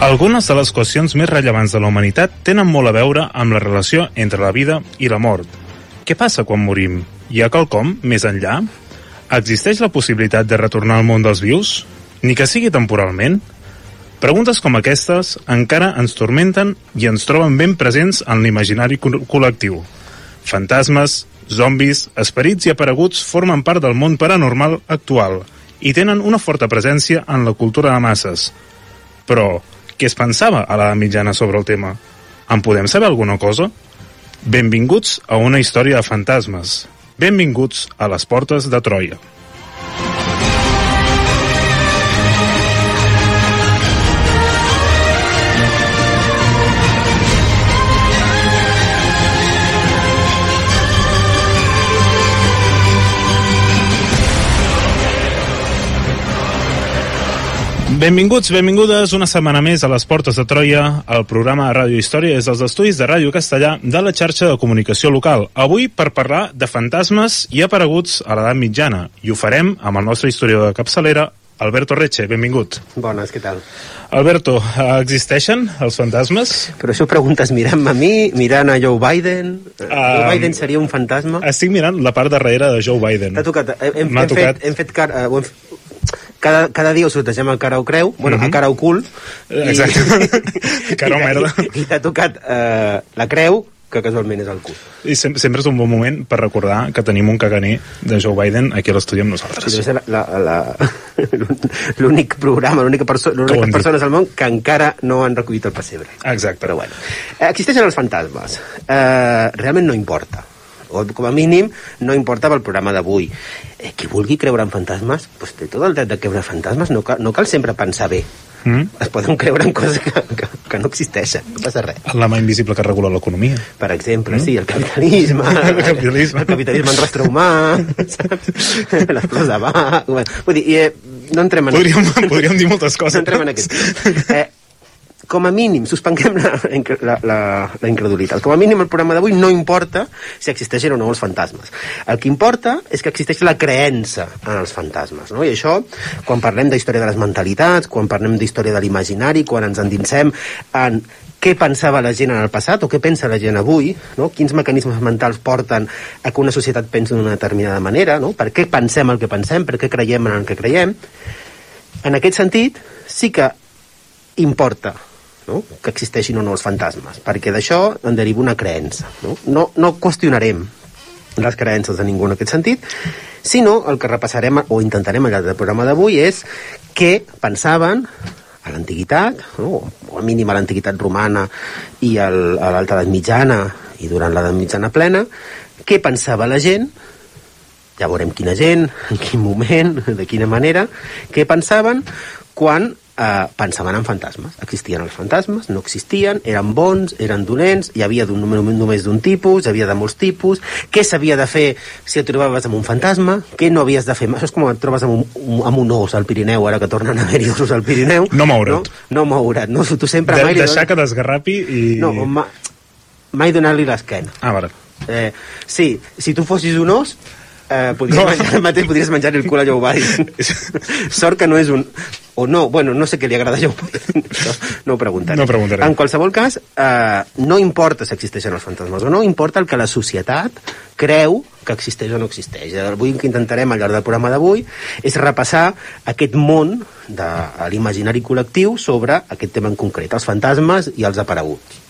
Algunes de les qüestions més rellevants de la humanitat tenen molt a veure amb la relació entre la vida i la mort. Què passa quan morim? Hi ha quelcom més enllà? Existeix la possibilitat de retornar al món dels vius? Ni que sigui temporalment? Preguntes com aquestes encara ens tormenten i ens troben ben presents en l'imaginari co- col·lectiu. Fantasmes, zombis, esperits i apareguts formen part del món paranormal actual i tenen una forta presència en la cultura de masses. Però, què es pensava a l'edat mitjana sobre el tema? En podem saber alguna cosa? Benvinguts a una història de fantasmes. Benvinguts a les portes de Troia. Benvinguts, benvingudes una setmana més a les Portes de Troia, el programa de Ràdio Història des dels estudis de Ràdio Castellà de la xarxa de comunicació local. Avui per parlar de fantasmes i apareguts a l'edat mitjana. I ho farem amb el nostre historiador de capçalera, Alberto Reche. Benvingut. Bones, què tal? Alberto, eh, existeixen els fantasmes? Però això ho preguntes mirant-me a mi, mirant a Joe Biden? Uh, Ah, Joe Biden seria un fantasma? Estic mirant la part darrere de Joe Biden. T'ha tocat. Hem, hem, hem, tocat. fet, hem fet cara... Uh, hem, f- cada, cada dia ho sortegem a cara o creu, bueno, Mhm. a cara o cul. Exacte. Cara o i- merda. I, i t'ha tocat uh, la creu, que casualment és el cul. I sem sempre és un bon moment per recordar que tenim un caganer de Joe Biden aquí a l'estudi amb nosaltres. Sí, l'únic programa, l'única perso l'única persones al món que encara no han recollit el pessebre. Exacte. Però bueno, Eh, existeixen els fantasmes. Eh, realment no importa. O com a mínim no importa pel programa d'avui. Eh, qui vulgui creure en fantasmes, pues té tot el dret de creure en fantasmes, no cal, no cal sempre pensar bé. Mm? Es poden creure en coses que, que, que no existeixen, no passa res. La mà invisible que regula l'economia. Per exemple, sí, el capitalisme, El capitalisme. el capitalisme en rostre humà, saps? les flors de Bach... Bueno, vull dir, eh, no entrem en... Podríem, podríem dir moltes coses. No entrem en aquest. Eh, com a mínim, suspenguem la, la, la, la incredulitat. Com a mínim, el programa d'avui no importa si existeixen o no els fantasmes. El que importa és que existeix la creença en els fantasmes. No? I això, quan parlem d'història de les mentalitats, quan parlem d'història de l'imaginari, quan ens endinsem en què pensava la gent en el passat o què pensa la gent avui, no? quins mecanismes mentals porten a que una societat pensi d'una determinada manera, no? per què pensem el que pensem, per què creiem en el que creiem. En aquest sentit, sí que importa no? que existeixin o no els fantasmes, perquè d'això en deriva una creença. No? No, no qüestionarem les creences de ningú en aquest sentit, sinó el que repassarem o intentarem al llarg del programa d'avui és què pensaven a l'antiguitat, no? o a mínim a l'antiguitat romana i al, a l'alta edat mitjana i durant l'edat mitjana plena, què pensava la gent ja veurem quina gent, en quin moment, de quina manera, què pensaven quan eh, pensaven en fantasmes. Existien els fantasmes, no existien, eren bons, eren dolents, hi havia d'un, només d'un tipus, hi havia de molts tipus, què s'havia de fer si et trobaves amb un fantasma, què no havies de fer... Això és com et trobes amb un, un- amb un os al Pirineu, ara que tornen a haver-hi osos al Pirineu. No moure't. No, no moure't, no? Tu sempre De, mai deixar dones- que desgarrapi i... No, ma, mai donar-li l'esquena. Ah, vale. Eh, sí, si tu fossis un os, eh, podries, No. no. menjar, el mateix podries menjar el cul a Joe Biden. Sort que no és un... O no, bueno, no sé què li agrada a Joe Biden. Això no ho preguntaré. No preguntarem. En qualsevol cas, eh, no importa si existeixen els fantasmes o no, importa el que la societat creu que existeix o no existeix. Avui que intentarem al llarg del programa d'avui és repassar aquest món de l'imaginari col·lectiu sobre aquest tema en concret, els fantasmes i els apareguts.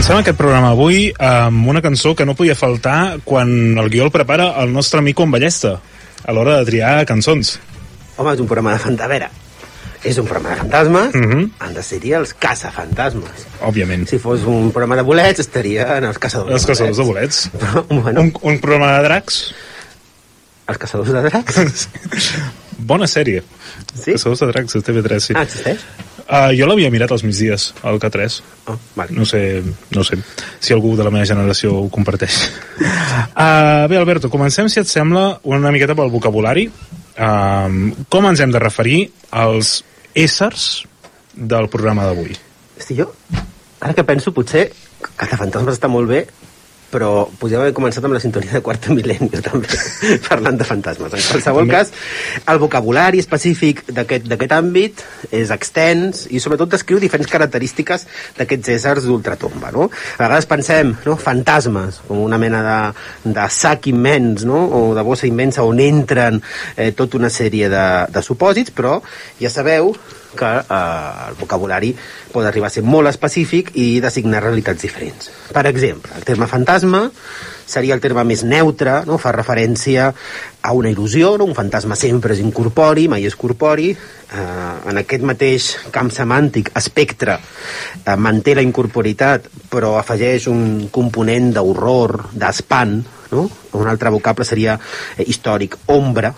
Comencem aquest programa avui amb una cançó que no podia faltar quan el guió el prepara el nostre amic Juan Ballesta a l'hora de triar cançons. Home, és un programa de fantasma. És un programa de fantasmes, Mhm. han de ser els caçafantasmes. Òbviament. Si fos un programa de bolets, estaria en els caçadors Els caçadors de bolets. Però, bueno, Un, un programa de dracs. els caçadors de dracs? Bona sèrie. Sí? Caçadors de dracs, de TV3, sí. Ah, existeix? Uh, jo l'havia mirat als migdies, al K3. Oh, vale. No sé, no sé si algú de la meva generació ho comparteix. Uh, bé, Alberto, comencem, si et sembla, una miqueta pel vocabulari. Uh, com ens hem de referir als éssers del programa d'avui? Hosti, jo, ara que penso, potser Cazafantasmes està molt bé, però podríem haver començat amb la sintonia de Quarta Mil·lenni, també, parlant de fantasmes. En qualsevol També. cas, el vocabulari específic d'aquest àmbit és extens i sobretot descriu diferents característiques d'aquests éssers d'ultratomba, no? A vegades pensem, no?, fantasmes, com una mena de, de sac immens, no?, o de bossa immensa on entren eh, tota una sèrie de, de supòsits, però ja sabeu que eh, el vocabulari pot arribar a ser molt específic i designar realitats diferents. Per exemple, el terme fantasma seria el terme més neutre, no? fa referència a una il·lusió, no? un fantasma sempre és incorpori, mai és corpori, eh, en aquest mateix camp semàntic, espectre, eh, manté la incorporitat, però afegeix un component d'horror, d'espant, no? un altre vocable seria eh, històric, ombra,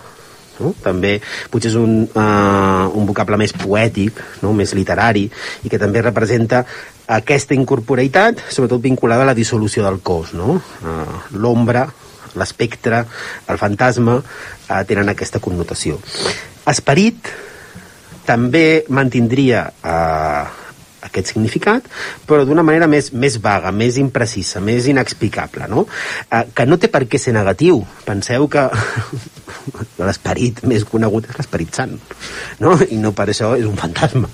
no? també potser és un, uh, un vocable més poètic, no? més literari, i que també representa aquesta incorporeitat, sobretot vinculada a la dissolució del cos. No? Uh, L'ombra, l'espectre, el fantasma, uh, tenen aquesta connotació. Esperit també mantindria uh, aquest significat, però d'una manera més, més vaga, més imprecisa, més inexplicable, no? Eh, que no té per què ser negatiu. Penseu que l'esperit més conegut és l'esperit sant, no? I no per això és un fantasma.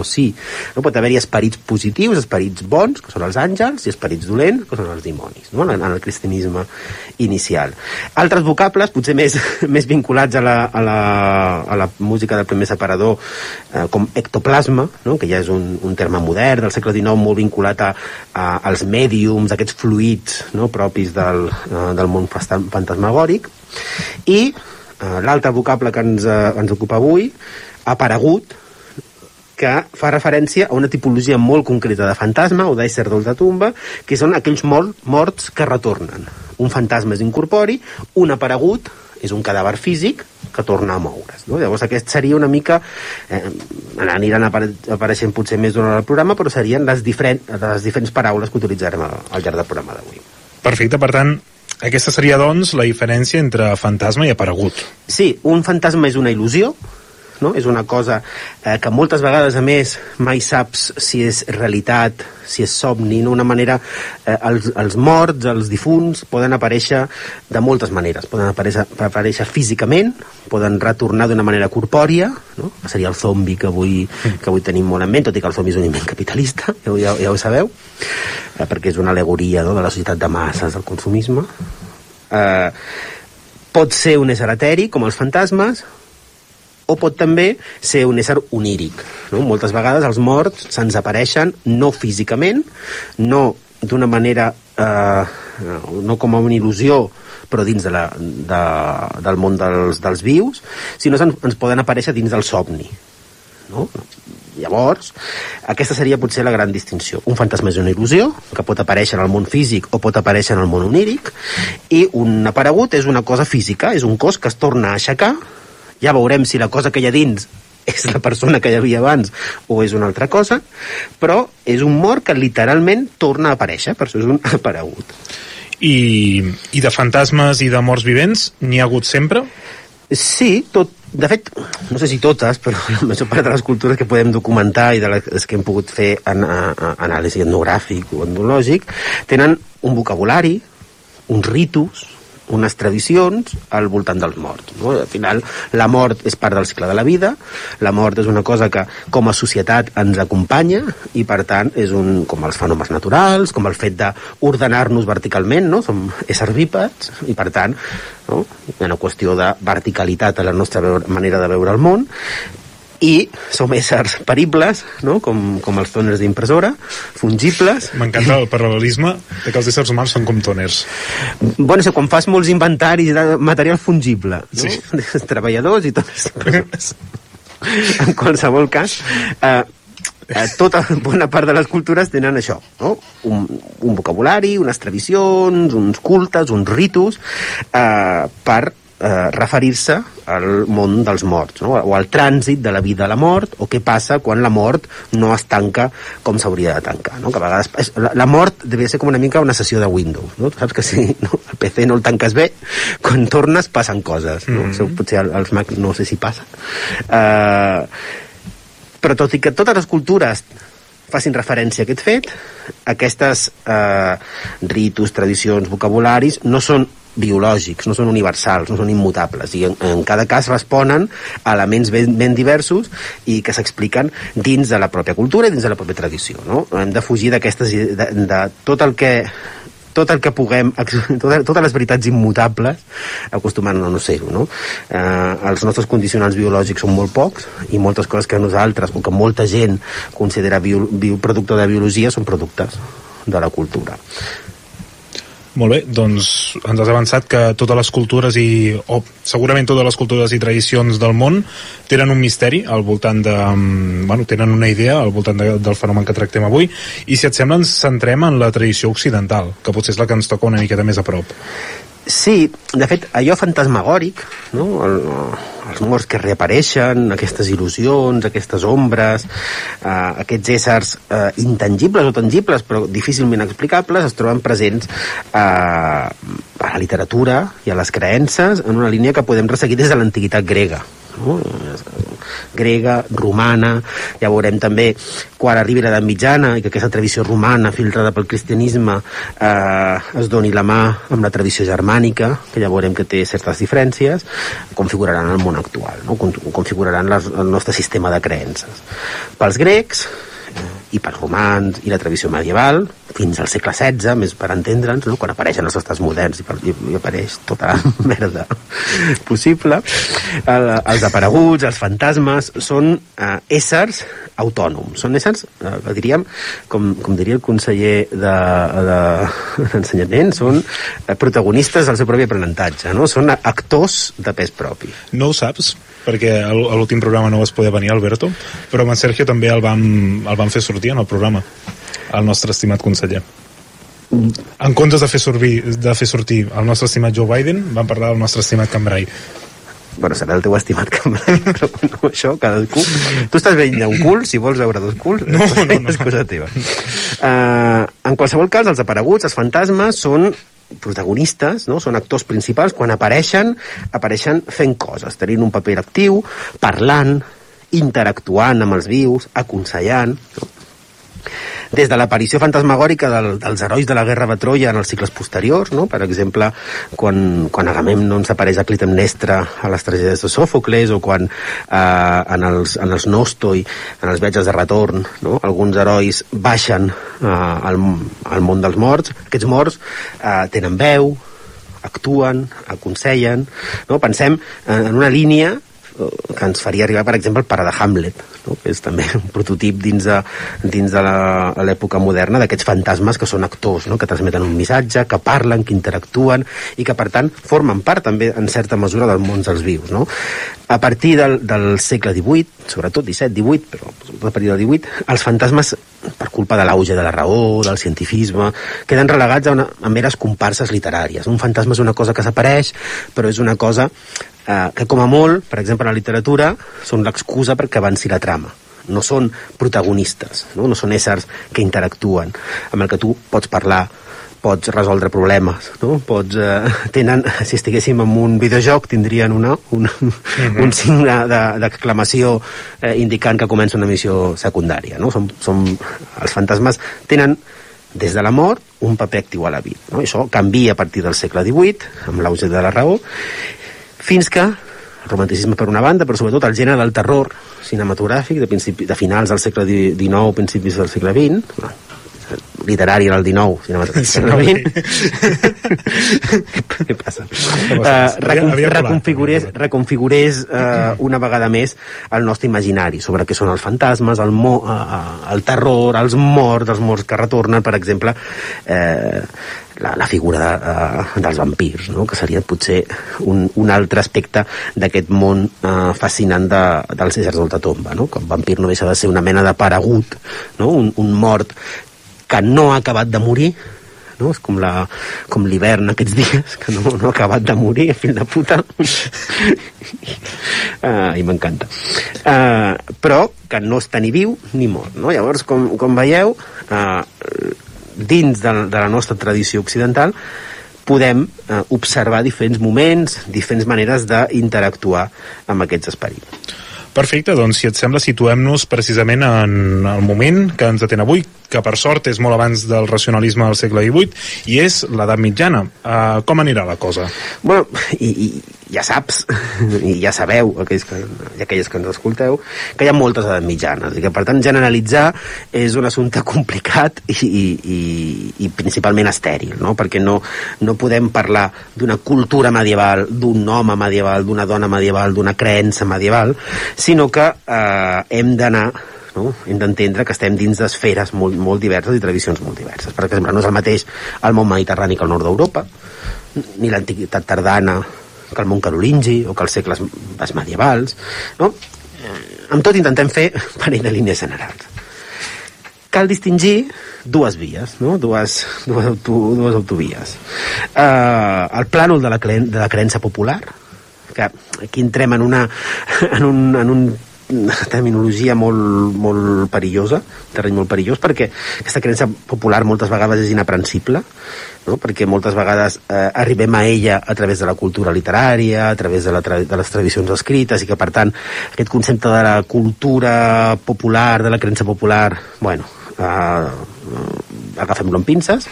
O sí, no pot haver-hi esperits positius, esperits bons, que són els àngels, i esperits dolents, que són els dimonis, no? en el cristianisme inicial. Altres vocables, potser més, més vinculats a la, a, la, a la música del primer separador, eh, com ectoplasma, no? que ja és un, un terme modern del segle XIX, molt vinculat a, a, als mèdiums, aquests fluids no? propis del, eh, del món fantasmagòric, i eh, l'altre vocable que ens, eh, ens ocupa avui, aparegut, que fa referència a una tipologia molt concreta de fantasma o d'ésser d'ultratumba, que són aquells mor morts que retornen. Un fantasma és incorpori, un aparegut és un cadàver físic que torna a moure's. No? Llavors aquest seria una mica... Eh, aniran apare apareixent potser més durant el programa, però serien les, diferent, les diferents paraules que utilitzarem al, al llarg del programa d'avui. Perfecte, per tant, aquesta seria, doncs, la diferència entre fantasma i aparegut. Sí, un fantasma és una il·lusió, no? és una cosa eh, que moltes vegades, a més, mai saps si és realitat, si és somni, no? una manera... Eh, els, els morts, els difunts, poden aparèixer de moltes maneres. Poden aparèixer, aparèixer físicament, poden retornar d'una manera corpòria, no? seria el zombi que avui, que avui tenim molt en ment, tot i que el zombi és un invent capitalista, ja, ja, ja ho sabeu, eh, perquè és una alegoria no? de la societat de masses, del consumisme. Eh, pot ser un eteri, com els fantasmes, o pot també ser un ésser oníric. No? Moltes vegades els morts se'ns apareixen no físicament, no d'una manera, eh, no com a una il·lusió, però dins de la, de, del món dels, dels vius, sinó que ens poden aparèixer dins del somni. no? Llavors, aquesta seria potser la gran distinció. Un fantasma és una il·lusió, que pot aparèixer en el món físic o pot aparèixer en el món oníric, i un aparegut és una cosa física, és un cos que es torna a aixecar, ja veurem si la cosa que hi ha dins és la persona que hi havia abans o és una altra cosa, però és un mort que literalment torna a aparèixer, per això és un aparegut. I, I de fantasmes i de morts vivents n'hi ha hagut sempre? Sí, tot, de fet, no sé si totes, però la major part de les cultures que podem documentar i de les que hem pogut fer en, a, a, anàlisi etnogràfic o etnològic, tenen un vocabulari, uns ritus, unes tradicions al voltant dels morts. No? Al final, la mort és part del cicle de la vida, la mort és una cosa que com a societat ens acompanya i, per tant, és un, com els fenòmens naturals, com el fet d'ordenar-nos verticalment, no? som éssers bípeds, i, per tant, no? hi ha una qüestió de verticalitat a la nostra manera de veure el món, i som éssers peribles, no? com, com els tòners d'impressora, fungibles. M'encanta el paral·lelisme de que els éssers humans són com tòners. Bueno, quan fas molts inventaris de material fungible, no? Sí. treballadors i tot en qualsevol cas, eh, eh, tota bona part de les cultures tenen això, no? un, un vocabulari, unes tradicions, uns cultes, uns ritus, eh, per eh, referir-se al món dels morts, no? o al trànsit de la vida a la mort, o què passa quan la mort no es tanca com s'hauria de tancar. No? Que a vegades és, la, la mort devia ser com una mica una sessió de Windows. No? Tu saps que si no, el PC no el tanques bé, quan tornes passen coses. No? Mm -hmm. Potser als Mac no sé si passa. Eh, però tot i que totes les cultures facin referència a aquest fet, aquestes eh, ritus, tradicions, vocabularis no són biològics, no són universals, no són immutables i en, en cada cas responen a elements ben, ben diversos i que s'expliquen dins de la pròpia cultura i dins de la pròpia tradició no? hem de fugir d'aquestes de, de tot el que tot el que puguem, totes, totes les veritats immutables, acostumant a no ser-ho, no? Eh, els nostres condicionants biològics són molt pocs i moltes coses que nosaltres, o que molta gent considera bio, bio, producte de biologia, són productes de la cultura. Molt bé, doncs ens has avançat que totes les cultures i, o segurament totes les cultures i tradicions del món tenen un misteri al voltant de... Bueno, tenen una idea al voltant de, del fenomen que tractem avui i si et sembla ens centrem en la tradició occidental, que potser és la que ens toca una miqueta més a prop. Sí, de fet, allò fantasmagòric, no? El, els morts que reapareixen, aquestes il·lusions, aquestes ombres, eh, aquests éssers eh, intangibles o tangibles, però difícilment explicables, es troben presents eh, a la literatura i a les creences en una línia que podem resseguir des de l'antiguitat grega no? grega, romana, ja veurem també quan arribi l'edat mitjana i que aquesta tradició romana filtrada pel cristianisme eh, es doni la mà amb la tradició germànica, que ja veurem que té certes diferències, configuraran el món actual, no? configuraran les, el nostre sistema de creences. Pels grecs, i pels romans i la tradició medieval, fins al segle XVI, més per entendre'ns, no? quan apareixen els estats moderns i, i, i apareix tota la merda possible. El, els apareguts, els fantasmes, són eh, éssers autònoms, són éssers, eh, diríem, com, com diria el conseller d'ensenyament, de, de, són eh, protagonistes del seu propi aprenentatge, no? són actors de pes propi. No ho saps? perquè a l'últim programa no vas poder venir, Alberto, però amb en Sergio també el vam, el vam fer sortir en el programa, el nostre estimat conseller. En comptes de fer, sortir, de fer sortir el nostre estimat Joe Biden, vam parlar del nostre estimat Cambrai. Bueno, serà el teu estimat Cambrai, però bueno, això, cadascú... Tu estàs veient un cul, si vols veure dos culs, no, no, no. és cosa teva. Uh, en qualsevol cas, els apareguts, els fantasmes, són protagonistes, no? són actors principals, quan apareixen, apareixen fent coses, tenint un paper actiu, parlant, interactuant amb els vius, aconsellant... No? Des de l'aparició fantasmagòrica del, dels herois de la guerra de Troia en els cicles posteriors, no? per exemple, quan, quan Agamemnon s'apareix a Clitemnestra a les tragèdies de Sòfocles o quan eh, en, els, en els Nostoi, en els viatges de retorn, no? alguns herois baixen eh, al, al món dels morts, aquests morts eh, tenen veu, actuen, aconsellen, no? pensem en una línia que ens faria arribar, per exemple, el pare de Hamlet, no? que és també un prototip dins de, dins de l'època moderna d'aquests fantasmes que són actors, no? que transmeten un missatge, que parlen, que interactuen i que, per tant, formen part també, en certa mesura, del món dels vius. No? A partir del, del segle XVIII, sobretot XVII-XVIII, però sobretot a partir del XVIII, els fantasmes, per culpa de l'auge de la raó, del cientifisme, queden relegats a, una, a meres comparses literàries. Un fantasma és una cosa que s'apareix, però és una cosa eh, que, com a molt, per exemple, en la literatura, són l'excusa perquè avanci la trama no són protagonistes, no? no són éssers que interactuen, amb el que tu pots parlar, pots resoldre problemes, no? Pots, eh, tenen, si estiguéssim en un videojoc, tindrien una, un, un signe de- d'exclamació eh, indicant que comença una missió secundària, no? Som, som, els fantasmes tenen des de la mort un paper actiu a la vida. No? I això canvia a partir del segle XVIII, amb l'auge de la raó, fins que el romanticisme per una banda, però sobretot el gènere del terror cinematogràfic de, principi, de finals del segle XIX, principis del segle XX, literari era el XIX, cinematogràfic del segle XX. Què passa? Uh, recon, reconfigurés, reconfigurés uh, una vegada més el nostre imaginari sobre què són els fantasmes, el, mo, uh, uh, el terror, els morts, els morts que retornen, per exemple, eh, la, la figura de, uh, dels vampirs, no? que seria potser un, un altre aspecte d'aquest món uh, fascinant de, dels éssers d'ultratomba, no? que el vampir no deixa de ser una mena de paregut, no? un, un mort que no ha acabat de morir, no? És com la- com l'hivern aquests dies, que no, no ha acabat de morir, fill de puta. uh, I m'encanta. Uh, però que no està ni viu ni mort. No? Llavors, com, com veieu, uh, dins de, de la nostra tradició occidental, podem eh, observar diferents moments, diferents maneres d'interactuar amb aquests esperits. Perfecte, doncs si et sembla situem-nos precisament en el moment que ens atén avui, que per sort és molt abans del racionalisme del segle XVIII, i és l'edat mitjana. Uh, com anirà la cosa? Bueno, i, i ja saps, i ja sabeu, aquells que, i aquelles que ens escolteu, que hi ha moltes edats mitjanes, i que per tant generalitzar és un assumpte complicat i, i, i, i principalment estèril, no? perquè no, no podem parlar d'una cultura medieval, d'un home medieval, d'una dona medieval, d'una creença medieval, sinó que eh, hem d'anar no? hem d'entendre que estem dins d'esferes molt, molt diverses i tradicions molt diverses. Per exemple, no és el mateix el món mediterrani que el nord d'Europa, ni l'antiguitat tardana que el món carolingi o que els segles els medievals, no? Eh, Amb tot intentem fer parell de línies generals. Cal distingir dues vies, no? dues, dues, auto, dues autovies. Uh, el plànol de la, de la creença popular, que aquí entrem en una, en un, en un terminologia molt, molt perillosa, terreny molt perillós, perquè aquesta creença popular moltes vegades és inaprensible, no? perquè moltes vegades eh, arribem a ella a través de la cultura literària, a través de, la tra de les tradicions escrites, i que, per tant, aquest concepte de la cultura popular, de la creença popular, bueno, eh, agafem-lo amb pinces,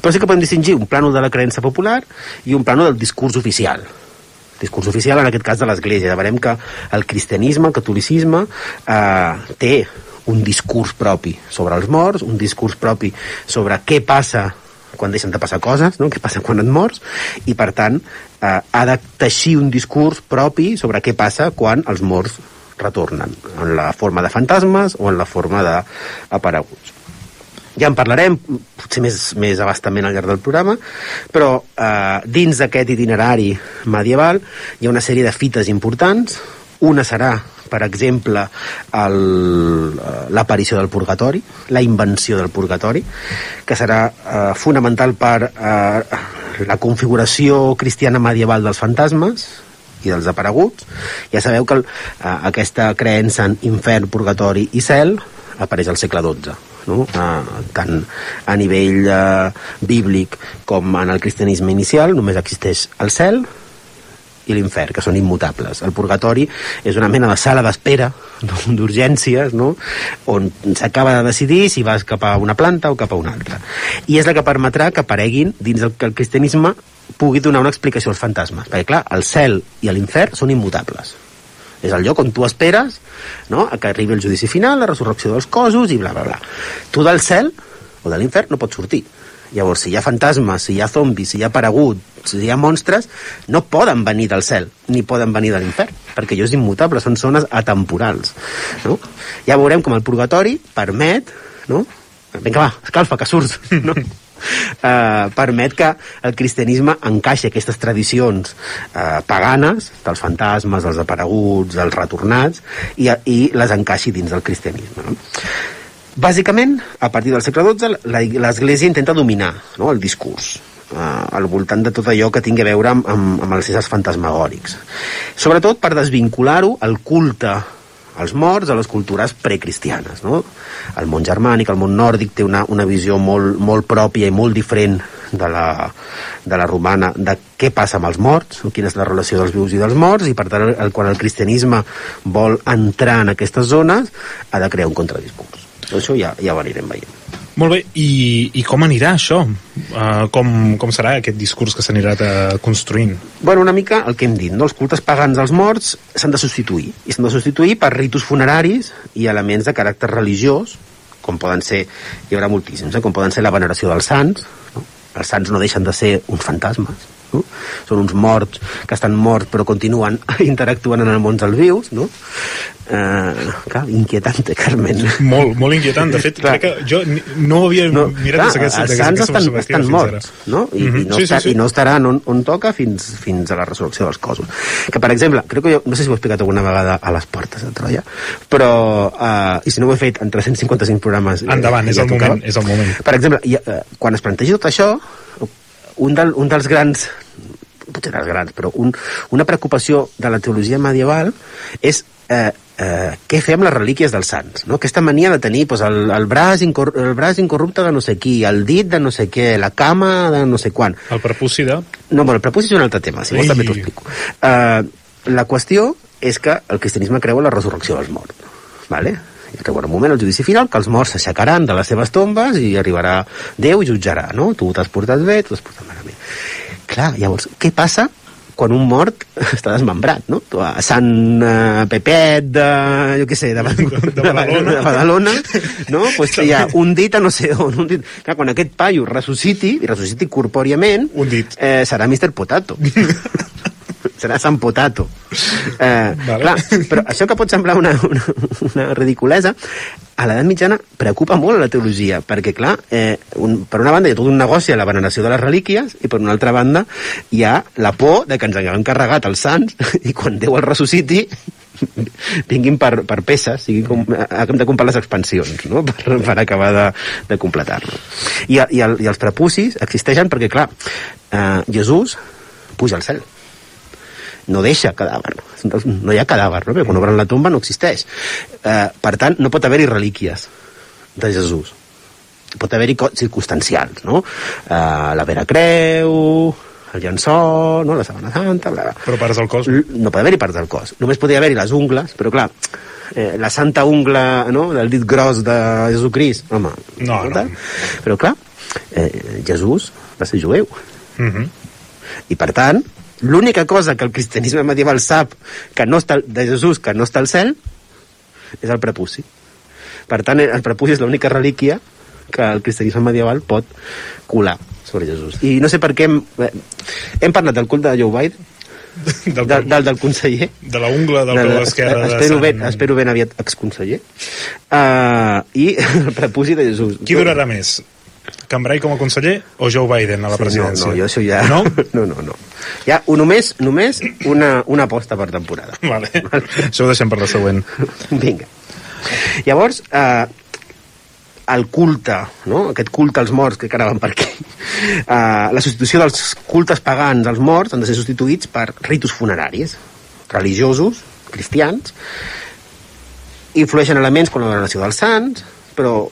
però sí que podem distingir un plànol de la creença popular i un plànol del discurs oficial, discurs oficial, en aquest cas de l'Església. Veurem que el cristianisme, el catolicisme, eh, té un discurs propi sobre els morts, un discurs propi sobre què passa quan deixen de passar coses, no? què passa quan et mors, i per tant eh, ha de teixir un discurs propi sobre què passa quan els morts retornen, en la forma de fantasmes o en la forma d'apareguts ja en parlarem, potser més, més abastament al llarg del programa, però eh, dins d'aquest itinerari medieval hi ha una sèrie de fites importants. Una serà, per exemple, eh, l'aparició del purgatori, la invenció del purgatori, que serà eh, fonamental per eh, la configuració cristiana medieval dels fantasmes, i dels apareguts. Ja sabeu que eh, aquesta creença en infern, purgatori i cel apareix al segle XII no? eh, tant a nivell eh, bíblic com en el cristianisme inicial només existeix el cel i l'infern, que són immutables. El purgatori és una mena de sala d'espera d'urgències, no? on s'acaba de decidir si vas cap a una planta o cap a una altra. I és la que permetrà que apareguin dins del que el cristianisme pugui donar una explicació als fantasmes. Perquè, clar, el cel i l'infern són immutables. És el lloc on tu esperes no? a que arribi el judici final, la resurrecció dels cossos i bla, bla, bla. Tu del cel o de l'infern no pots sortir. Llavors, si hi ha fantasmes, si hi ha zombis, si hi ha paregut, si hi ha monstres, no poden venir del cel, ni poden venir de l'infern, perquè allò és immutable, són zones atemporals. No? Ja veurem com el purgatori permet, no? vinga va, escalfa, que surts, no? Uh, permet que el cristianisme encaixi aquestes tradicions uh, paganes dels fantasmes, dels apareguts, dels retornats i, i les encaixi dins del cristianisme no? Bàsicament, a partir del segle XII, l'Església intenta dominar no, el discurs eh, al voltant de tot allò que tingui a veure amb, amb, amb els éssers fantasmagòrics. Sobretot per desvincular-ho al culte als morts a les cultures precristianes. No? El món germànic, el món nòrdic té una, una visió molt, molt pròpia i molt diferent de la, de la romana, de què passa amb els morts, quina és la relació dels vius i dels morts, i per tant, el, quan el cristianisme vol entrar en aquestes zones, ha de crear un contradiscurs. Això ja, ja ho anirem veient. Molt bé, i, i com anirà això? Uh, com, com serà aquest discurs que s'anirà uh, construint? Bueno, una mica el que hem dit, no? els cultes pagans als morts s'han de substituir, i s'han de substituir per ritus funeraris i elements de caràcter religiós, com poden ser, hi haurà moltíssims, eh? com poden ser la veneració dels sants, no? els sants no deixen de ser uns fantasmes, no? són uns morts que estan morts però continuen interactuant en el món dels vius, no? Eh, clar, inquietante, Carmen. Molt, molt inquietant. De fet, Clar. crec que jo no ho havia No, mirat des d'aquesta els sants estan, estan morts, no? I, Mhm. i, no Sí, està, sí, sí. i no estaran on, on toca fins, fins a la resurrecció dels cossos. Que, per exemple, crec que jo, no sé si ho he explicat alguna vegada a les portes de Troia, però, uh, i si no ho he fet en 355 programes... eh, Endavant, és ja el moment, és el moment. Per exemple, ha, eh, quan es planteja tot això, un, del, un dels grans potser dels grans, però un, una preocupació de la teologia medieval és eh, eh, què fer amb les relíquies dels sants, no? Aquesta mania de tenir pues, el, el, braç incor el braç incorrupte de no sé qui, el dit de no sé què, la cama de no sé quan. El prepuci de... No, bueno, el prepuci és un altre tema, si vols Ei. també t'ho explico. Uh, la qüestió és que el cristianisme creu en la resurrecció dels morts. Vale? I arribarà un moment al judici final que els morts s'aixecaran de les seves tombes i arribarà Déu i jutjarà, no? Tu t'has portat bé, tu t'has portat malament. Clar, llavors, què passa quan un mort està desmembrat, no? Tu, a Sant uh, Pepet de, jo què sé, de, de Badalona. de Badalona, no? Pues hi ha un dit a no sé on, un dit... Clar, quan aquest paio ressusciti, i ressusciti corpòriament, Un dit. eh, serà Mr. Potato. serà Sant Potato. Eh, Vale. clar, però això que pot semblar una, una, una ridiculesa, a l'edat mitjana preocupa molt la teologia, perquè, clar, eh, un, per una banda hi ha tot un negoci a la veneració de les relíquies, i per una altra banda hi ha la por de que ens haguem carregat els sants, i quan Déu el ressusciti, vinguin per, per peces, siguin com, haguem de comprar les expansions, no?, per, per acabar de, de completar-lo. I, i, el, I els prepucis existeixen perquè, clar, eh, Jesús puja al cel no deixa cadàver. No hi ha cadàver, no? perquè quan obren la tomba no existeix. Eh, per tant, no pot haver-hi relíquies de Jesús. Pot haver-hi circumstancials, no? Eh, la vera creu, el llençó, no? la sabana santa, bla, bla. Però parts del cos. No pot haver-hi parts del cos. Només podria haver-hi les ungles, però clar, eh, la santa ungla no? del dit gros de Jesucrist, home, No, no. Però clar, eh, Jesús va ser jueu. Mhm. I per tant, l'única cosa que el cristianisme medieval sap que no està, de Jesús que no està al cel és el prepuci. Per tant, el prepuci és l'única relíquia que el cristianisme medieval pot colar sobre Jesús. I no sé per què hem, eh, hem parlat del culte de Joe Biden, Del, del, del, del conseller, de la ungla del de- peu esquerre de espero, Sant... ben, espero ben aviat exconseller uh, i el prepuci de Jesús Qui durarà més? Cambrai com a conseller o Joe Biden a la Sí, presidència? No, no, jo això ja... No? No, no, no. Hi ha un, només, només una, una aposta per temporada. Vale. Això ho deixem per la següent. Vinga. Llavors, eh, el culte, no? aquest culte als morts, que ara van per aquí, eh, la substitució dels cultes pagans als morts han de ser substituïts per ritus funeraris, religiosos, cristians, influeixen elements com la veneració dels sants, però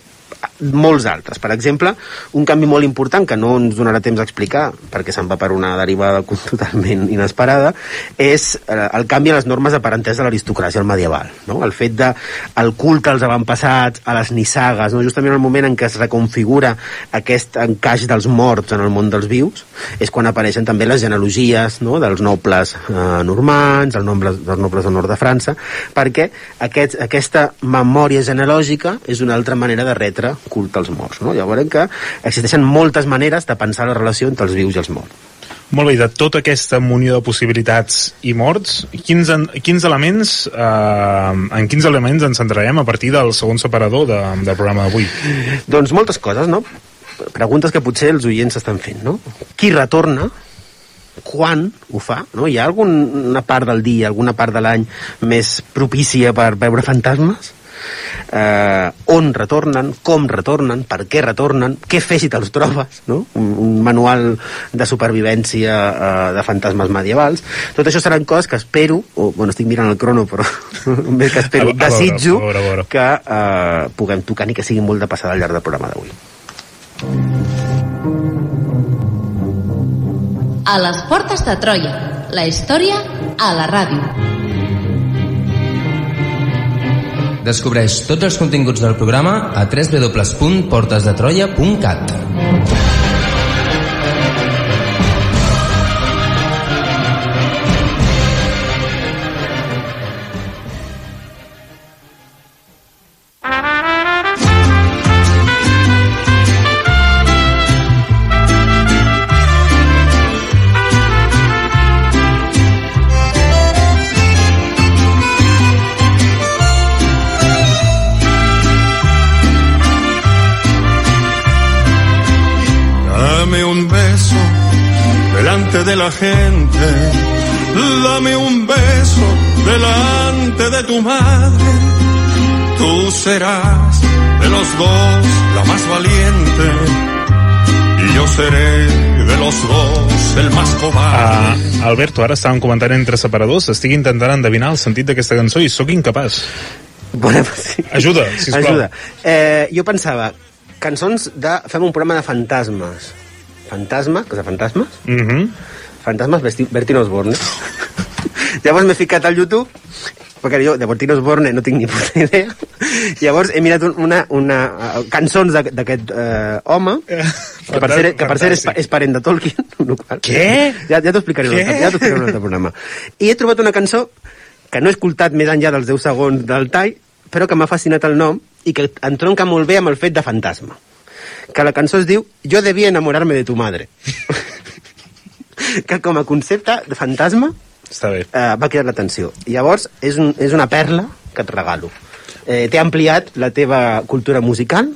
molts altres. Per exemple, un canvi molt important que no ens donarà temps a explicar perquè se'n va per una derivada totalment inesperada és eh, el canvi a les normes de parentesa de l'aristocràcia medieval. No? El fet de el culte als avantpassats, a les nissagues, no? justament el moment en què es reconfigura aquest encaix dels morts en el món dels vius, és quan apareixen també les genealogies no? dels nobles eh, normands, els nobles, dels nobles del nord de França, perquè aquest, aquesta memòria genealògica és una altra manera de retre culte als morts. No? Llavors que existeixen moltes maneres de pensar la relació entre els vius i els morts. Molt bé, de tota aquesta munió de possibilitats i morts, quins, en, quins elements, eh, en quins elements ens centrarem a partir del segon separador de, del programa d'avui? Doncs moltes coses, no? Preguntes que potser els oients estan fent, no? Qui retorna? Quan ho fa? No? Hi ha alguna part del dia, alguna part de l'any més propícia per veure fantasmes? Eh, on retornen, com retornen, per què retornen, què fer si te'ls trobes, no? un, un manual de supervivència eh, de fantasmes medievals. Tot això seran coses que espero, o, bueno, estic mirant el crono, però més que espero, A- a veure, desitjo a veure, a veure. que eh, puguem tocar ni que sigui molt de passada al llarg del programa d'avui. A les portes de Troia. La història a la ràdio. Descobreix tots els continguts del programa a www.portesdetroia.cat. delante de la gente. Dame un beso delante de tu madre. Tú serás de los dos la más valiente. Y yo seré de los dos el más cobarde. Uh, Alberto, ara estàvem comentant entre separadors, estic intentant endevinar el sentit d'aquesta cançó i sóc incapaç. Bueno, sí. Ajuda, sisplau. Ajuda. Eh, jo pensava, cançons de... Fem un programa de fantasmes. Fantasma, cosa fantasmes? Mm -hmm. Fantasmes Berti- Bertino Osborne. Llavors m'he ficat al YouTube perquè jo de Bertino Osborne no tinc ni puta idea. Llavors he mirat un- una, una uh, cançons d'aqu- d'aquest uh, home que per ser, que per ser és, és parent de Tolkien. qual- Què? Ja, ja t'ho explicaré, Què? ja t'ho explicaré en un altre programa. I he trobat una cançó que no he escoltat més enllà dels 10 segons del tall, però que m'ha fascinat el nom i que entronca molt bé amb el fet de fantasma. Que la cançó es diu Jo devia enamorar-me de tu madre. que com a concepte de fantasma Està bé. eh, va cridar l'atenció. Llavors, és, un, és una perla que et regalo. Eh, T'he ampliat la teva cultura musical.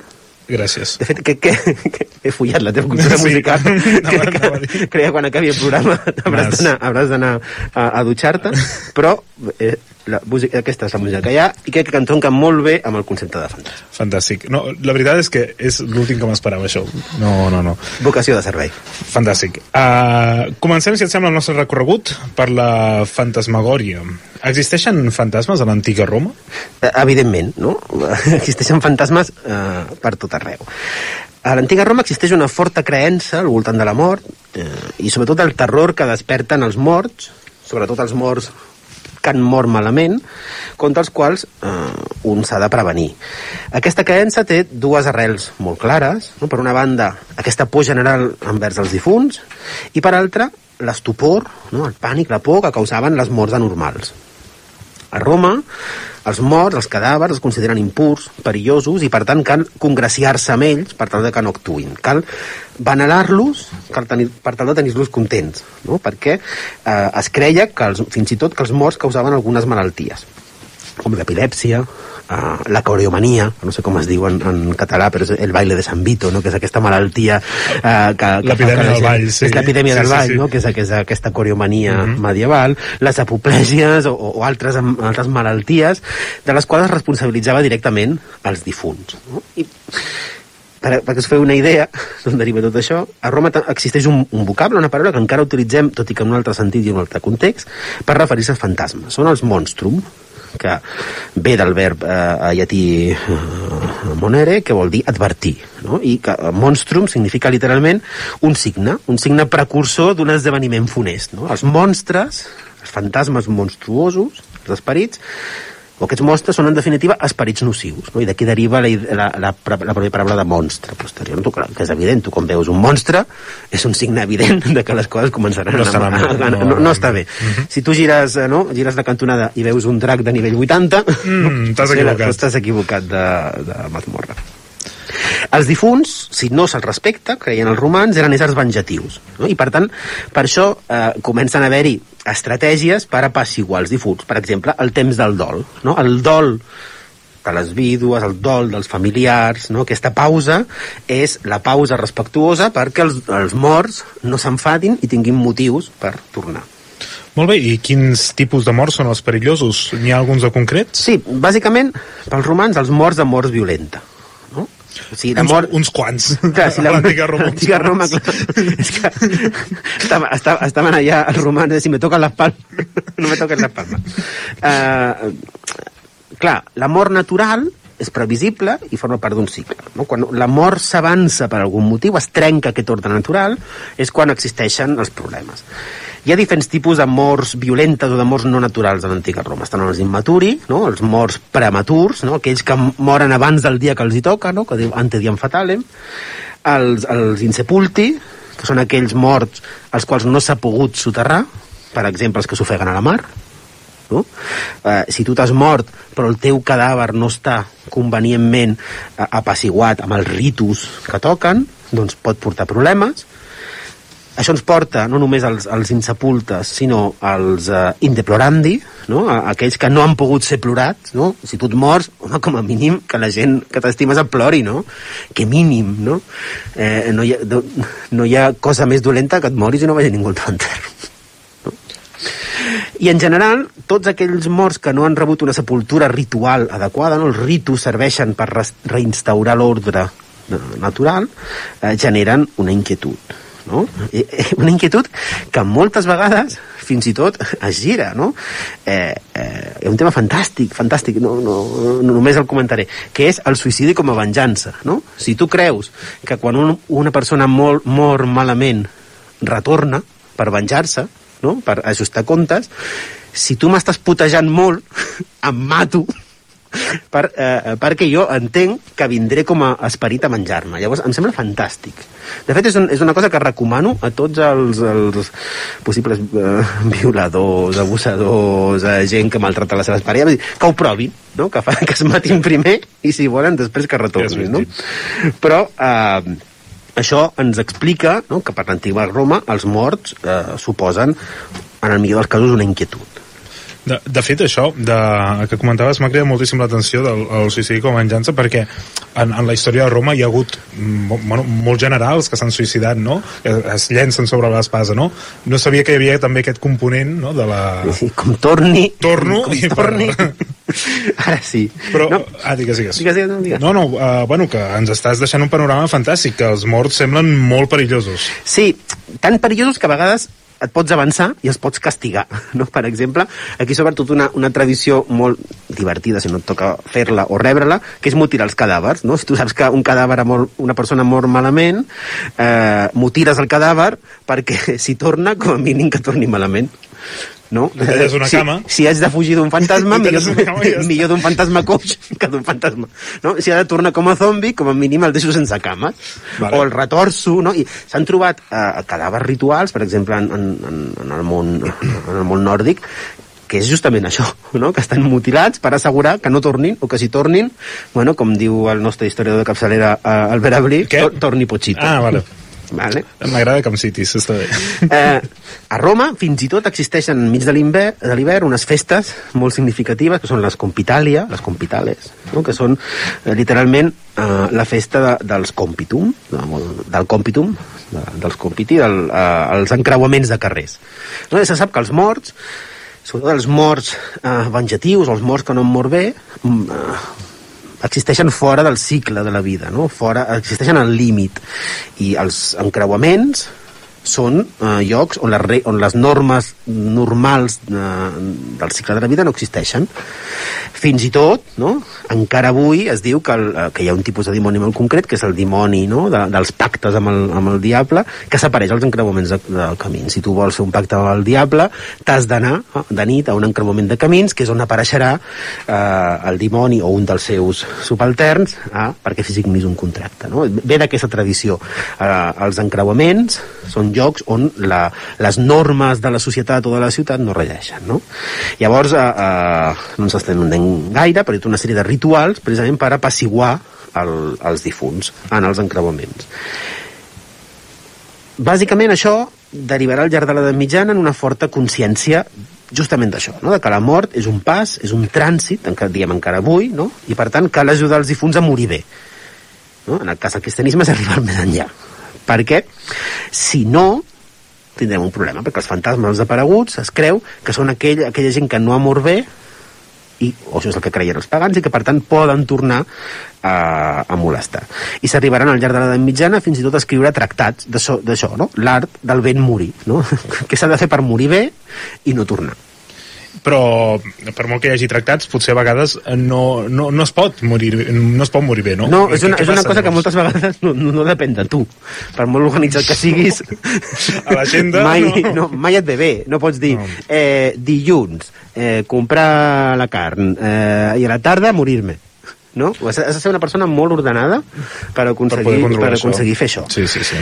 Gràcies. De fet, que, que, que he follat la teva cultura Sí. musical. Que, a dir. que, crec que quan acabi el programa hauràs d'anar a, a dutxar-te, però eh, la música, aquesta és la música que hi ha i crec que entronca molt bé amb el concepte de fantasma. Fantàstic. No, la veritat és que és l'últim que m'esperava, això. No, no, no. Vocació de servei. Fantàstic. Uh, comencem, si et sembla, el nostre recorregut per la fantasmagòria. Existeixen fantasmes a l'antiga Roma? Eh, evidentment, no? Existeixen fantasmes eh, per tot arreu. A l'antiga Roma existeix una forta creença al voltant de la mort eh, i sobretot el terror que desperten els morts, sobretot els morts que han mort malament, contra els quals eh, un s'ha de prevenir. Aquesta creença té dues arrels molt clares. No? Per una banda, aquesta por general envers els difunts, i per altra, l'estupor, no? el pànic, la por que causaven les morts anormals. A Roma, els morts, els cadàvers, es consideren impurs, perillosos i, per tant, cal congraciar-se amb ells per tal de que no actuïn. Cal venerar-los per tal de tenir-los contents, no? perquè eh, es creia que els, fins i tot que els morts causaven algunes malalties, com l'epilèpsia, uh, la coreomania, no sé com es diu en, en català, però és el baile de San Vito, no? que és aquesta malaltia uh, que, que L'epidèmia del ball, sí. És l'epidèmia Sí, del sí, ball, sí. no? que és, que és aquesta coreomania medieval, les apoplèsies o, o altres, altres malalties de les quals es responsabilitzava directament els difunts. No? I per, perquè us feu una idea d'on deriva tot això, a Roma existeix un, un vocable, una paraula que encara utilitzem, tot i que en un altre sentit i en un altre context, per referir-se als fantasmes. Són els monstrum, que ve del verb eh, llatí eh, monere, que vol dir advertir, no? i que eh, monstrum significa literalment un signe, un signe precursor d'un esdeveniment funest. No? Els monstres, els fantasmes monstruosos, els esperits, o aquests monstres són en definitiva esperits nocius no? i d'aquí deriva la, la, la, la, pròpia paraula de monstre posterior, no? Clar, que és evident, tu quan veus un monstre és un signe evident de que les coses començaran No a, a, bé, a, no- no, no està bé si tu gires, eh, no? gires la cantonada i veus un drac de nivell 80 Mm, t'has equivocat. t'estàs equivocat de, de mazmorra Els difunts, si no se'ls respecta, creien els romans, eren éssers venjatius. No? I per tant, per això eh, comencen a haver-hi estratègies per apaciguar els difunts. Per exemple, el temps del dol. No? El dol de les vídues, el dol dels familiars, no? aquesta pausa és la pausa respectuosa perquè els, els morts no s'enfadin i tinguin motius per tornar. Molt bé, i quins tipus de morts són els perillosos? N'hi ha alguns de concrets? Sí, bàsicament, pels romans, els morts de morts violenta. O sigui, la Uns, mort... uns quants. Clar, si l'antiga Roma. L'antiga Roma, clar. És que estaven, estaven, estaven allà els romans, si me toquen les palmes, no me toques les palmes. Uh, clar, la mort natural és previsible i forma part d'un cicle. No? Quan la mort s'avança per algun motiu, es trenca aquest ordre natural, és quan existeixen els problemes. Hi ha diferents tipus de morts violentes o de morts no naturals a l'antiga Roma. Estan els immaturi, no? els morts prematurs, no? aquells que moren abans del dia que els hi toca, no? que diu ante diem fatalem, els, els insepulti, que són aquells morts als quals no s'ha pogut soterrar, per exemple, els que s'ofeguen a la mar, no? Eh, si tu t'has mort però el teu cadàver no està convenientment eh, apaciguat amb els ritus que toquen, doncs pot portar problemes. Això ens porta no només als, als insepultes, sinó als uh, indeplorandi, no? a aquells que no han pogut ser plorats. No? Si tu et mors, home, com a mínim que la gent que t'estimes et plori, no? Que mínim, no? Eh, no, hi ha, no, no hi ha cosa més dolenta que et moris i no vagi ningú al teu enterro. I en general, tots aquells morts que no han rebut una sepultura ritual adequada, no? els ritus serveixen per reinstaurar l'ordre eh, natural, eh, generen una inquietud. No? Eh, Una inquietud que moltes vegades fins i tot es gira, no? Eh, eh, és un tema fantàstic, fantàstic, no, no, no només el comentaré, que és el suïcidi com a venjança, no? Si tu creus que quan un, una persona mor, mor malament retorna per venjar-se, no? per ajustar comptes, si tu m'estàs putejant molt, em mato, per, eh, perquè jo entenc que vindré com a esperit a menjar-me. Llavors, em sembla fantàstic. De fet, és, un, és una cosa que recomano a tots els, els possibles eh, violadors, abusadors, eh, gent que maltrata les seves parelles, que ho provin, no? que, fa, que es matin primer i, si volen, després que retornin. No? Però eh, això ens explica no, que per l'antiga Roma els morts eh, suposen, en el millor dels casos, una inquietud. De, de fet, això de, que comentaves m'ha cridat moltíssim l'atenció del el suïcidi com a venjança perquè en, en la història de Roma hi ha hagut mm, bueno, molts generals que s'han suïcidat, no? Es llencen sobre l'espasa, no? No sabia que hi havia també aquest component, no?, de la... Sí, com torni... Torno com i torni... per- Ara sí. Però, No, ah, digues, digues. Digues, digues, no, digues. No, no, uh, bueno, que ens estàs deixant un panorama fantàsc, que els morts semblen molt perillosos. Sí, tan perillosos que a vegades et pots avançar i els pots castigar. No? Per exemple, aquí sobretot una, una tradició molt divertida, si no et toca fer-la o rebre-la, que és mutilar els cadàvers. No? Si tu saps que un cadàver, ha mort, una persona mor malament, eh, mutires el cadàver perquè si torna, com a mínim que torni malament. No? Talles una si, cama. Si haig de fugir d'un fantasma, millor, cama ja millor d'un fantasma coix que d'un fantasma. No? Si ha de tornar com a zombi, com a mínim el deixo sense cames. Vale. O el retorço, no? I s'han trobat eh, cadàvers rituals, per exemple, en, en, en- el món, en el món nòrdic, que és justament això, no? que estan mutilats per assegurar que no tornin, o que si tornin, bueno, com diu el nostre historiador de capçalera, eh, Albert Abril, tor torni Pochito. Ah, vale. Vale? M'agrada que em citis, està bé. Eh, a Roma, fins i tot, existeixen enmig de l'hivern unes festes molt significatives, que són les Compitalia, les Compitales, no? que són eh, literalment eh, la festa de, dels Compitum, de, del Compitum, de, dels Compiti, del, eh, els encreuaments de carrers. No? I se sap que els morts, sobretot els morts eh, venjatius, els morts que no han mort bé, mm, eh, existeixen fora del cicle de la vida, no? fora, existeixen al límit i els encreuaments són eh, llocs on les, on les normes normals eh, del cicle de la vida no existeixen. Fins i tot, no? encara avui es diu que, el, eh, que hi ha un tipus de dimoni molt concret, que és el dimoni no? de, dels pactes amb el, amb el diable, que s'apareix als encreuaments de, del camí. Si tu vols fer un pacte amb el diable, t'has d'anar eh, de nit a un encreuament de camins, que és on apareixerà eh, el dimoni o un dels seus subalterns eh, perquè signis un contracte. No? Ve d'aquesta tradició. Eh, els encreuaments són llocs on la, les normes de la societat o de la ciutat no regeixen. No? Llavors, eh, eh, no ens entenent gaire, però hi ha tota una sèrie de rituals precisament per apaciguar el, els difunts en els encreuaments. Bàsicament això derivarà al llarg de l'edat mitjana en una forta consciència justament d'això, no? de que la mort és un pas, és un trànsit, encara diem encara avui, no? i per tant cal ajudar els difunts a morir bé. No? En el cas del cristianisme és arribar més enllà. Perquè, si no, tindrem un problema, perquè els fantasmes, desapareguts, es creu que són aquell, aquella gent que no ha mort bé, i, o això és el que creien els pagans, i que per tant poden tornar a, a molestar. I s'arribaran al llarg de l'edat mitjana fins i tot a escriure tractats d'això, no? l'art del ben morir, no? què s'ha de fer per morir bé i no tornar però per molt que hi hagi tractats potser a vegades no, no, no es pot morir no es pot morir bé, no? No, és una, és una cosa que moltes vegades no, no depèn de tu per molt organitzat que siguis a l'agenda mai, no. no, mai et ve bé no pots dir No. eh, dilluns eh, comprar la carn eh, i a la tarda morir-me no? Has, has de ser una persona molt ordenada per aconseguir, poder per, controlar això. aconseguir fer això. sí, sí, sí.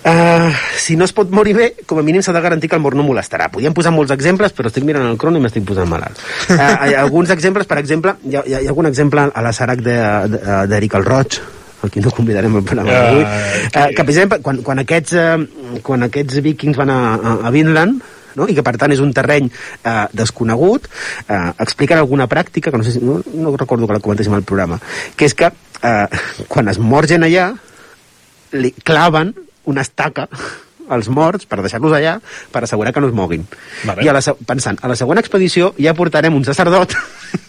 Uh, si no es pot morir bé, com a mínim s'ha de garantir que el mort no molestarà. Podríem posar molts exemples, però estic mirant el crono i m'estic posant malalt. Uh, hi ha alguns exemples, per exemple, hi ha, hi ha, algun exemple a la Sarac d'Eric de, el Roig, aquí no convidarem al programa d'avui, que- uh, que, per exemple, quan, quan, aquests, uh, quan aquests vikings van a, a, a Vinland, no? i que per tant és un terreny eh, desconegut, eh, expliquen alguna pràctica, que no sé si, no, no recordo que la comentéssim al programa, que és que eh, quan es mor gent allà, li claven una estaca als morts per deixar-los allà per assegurar que no es moguin. Vale. I a la, pensant, a la següent expedició ja portarem un sacerdot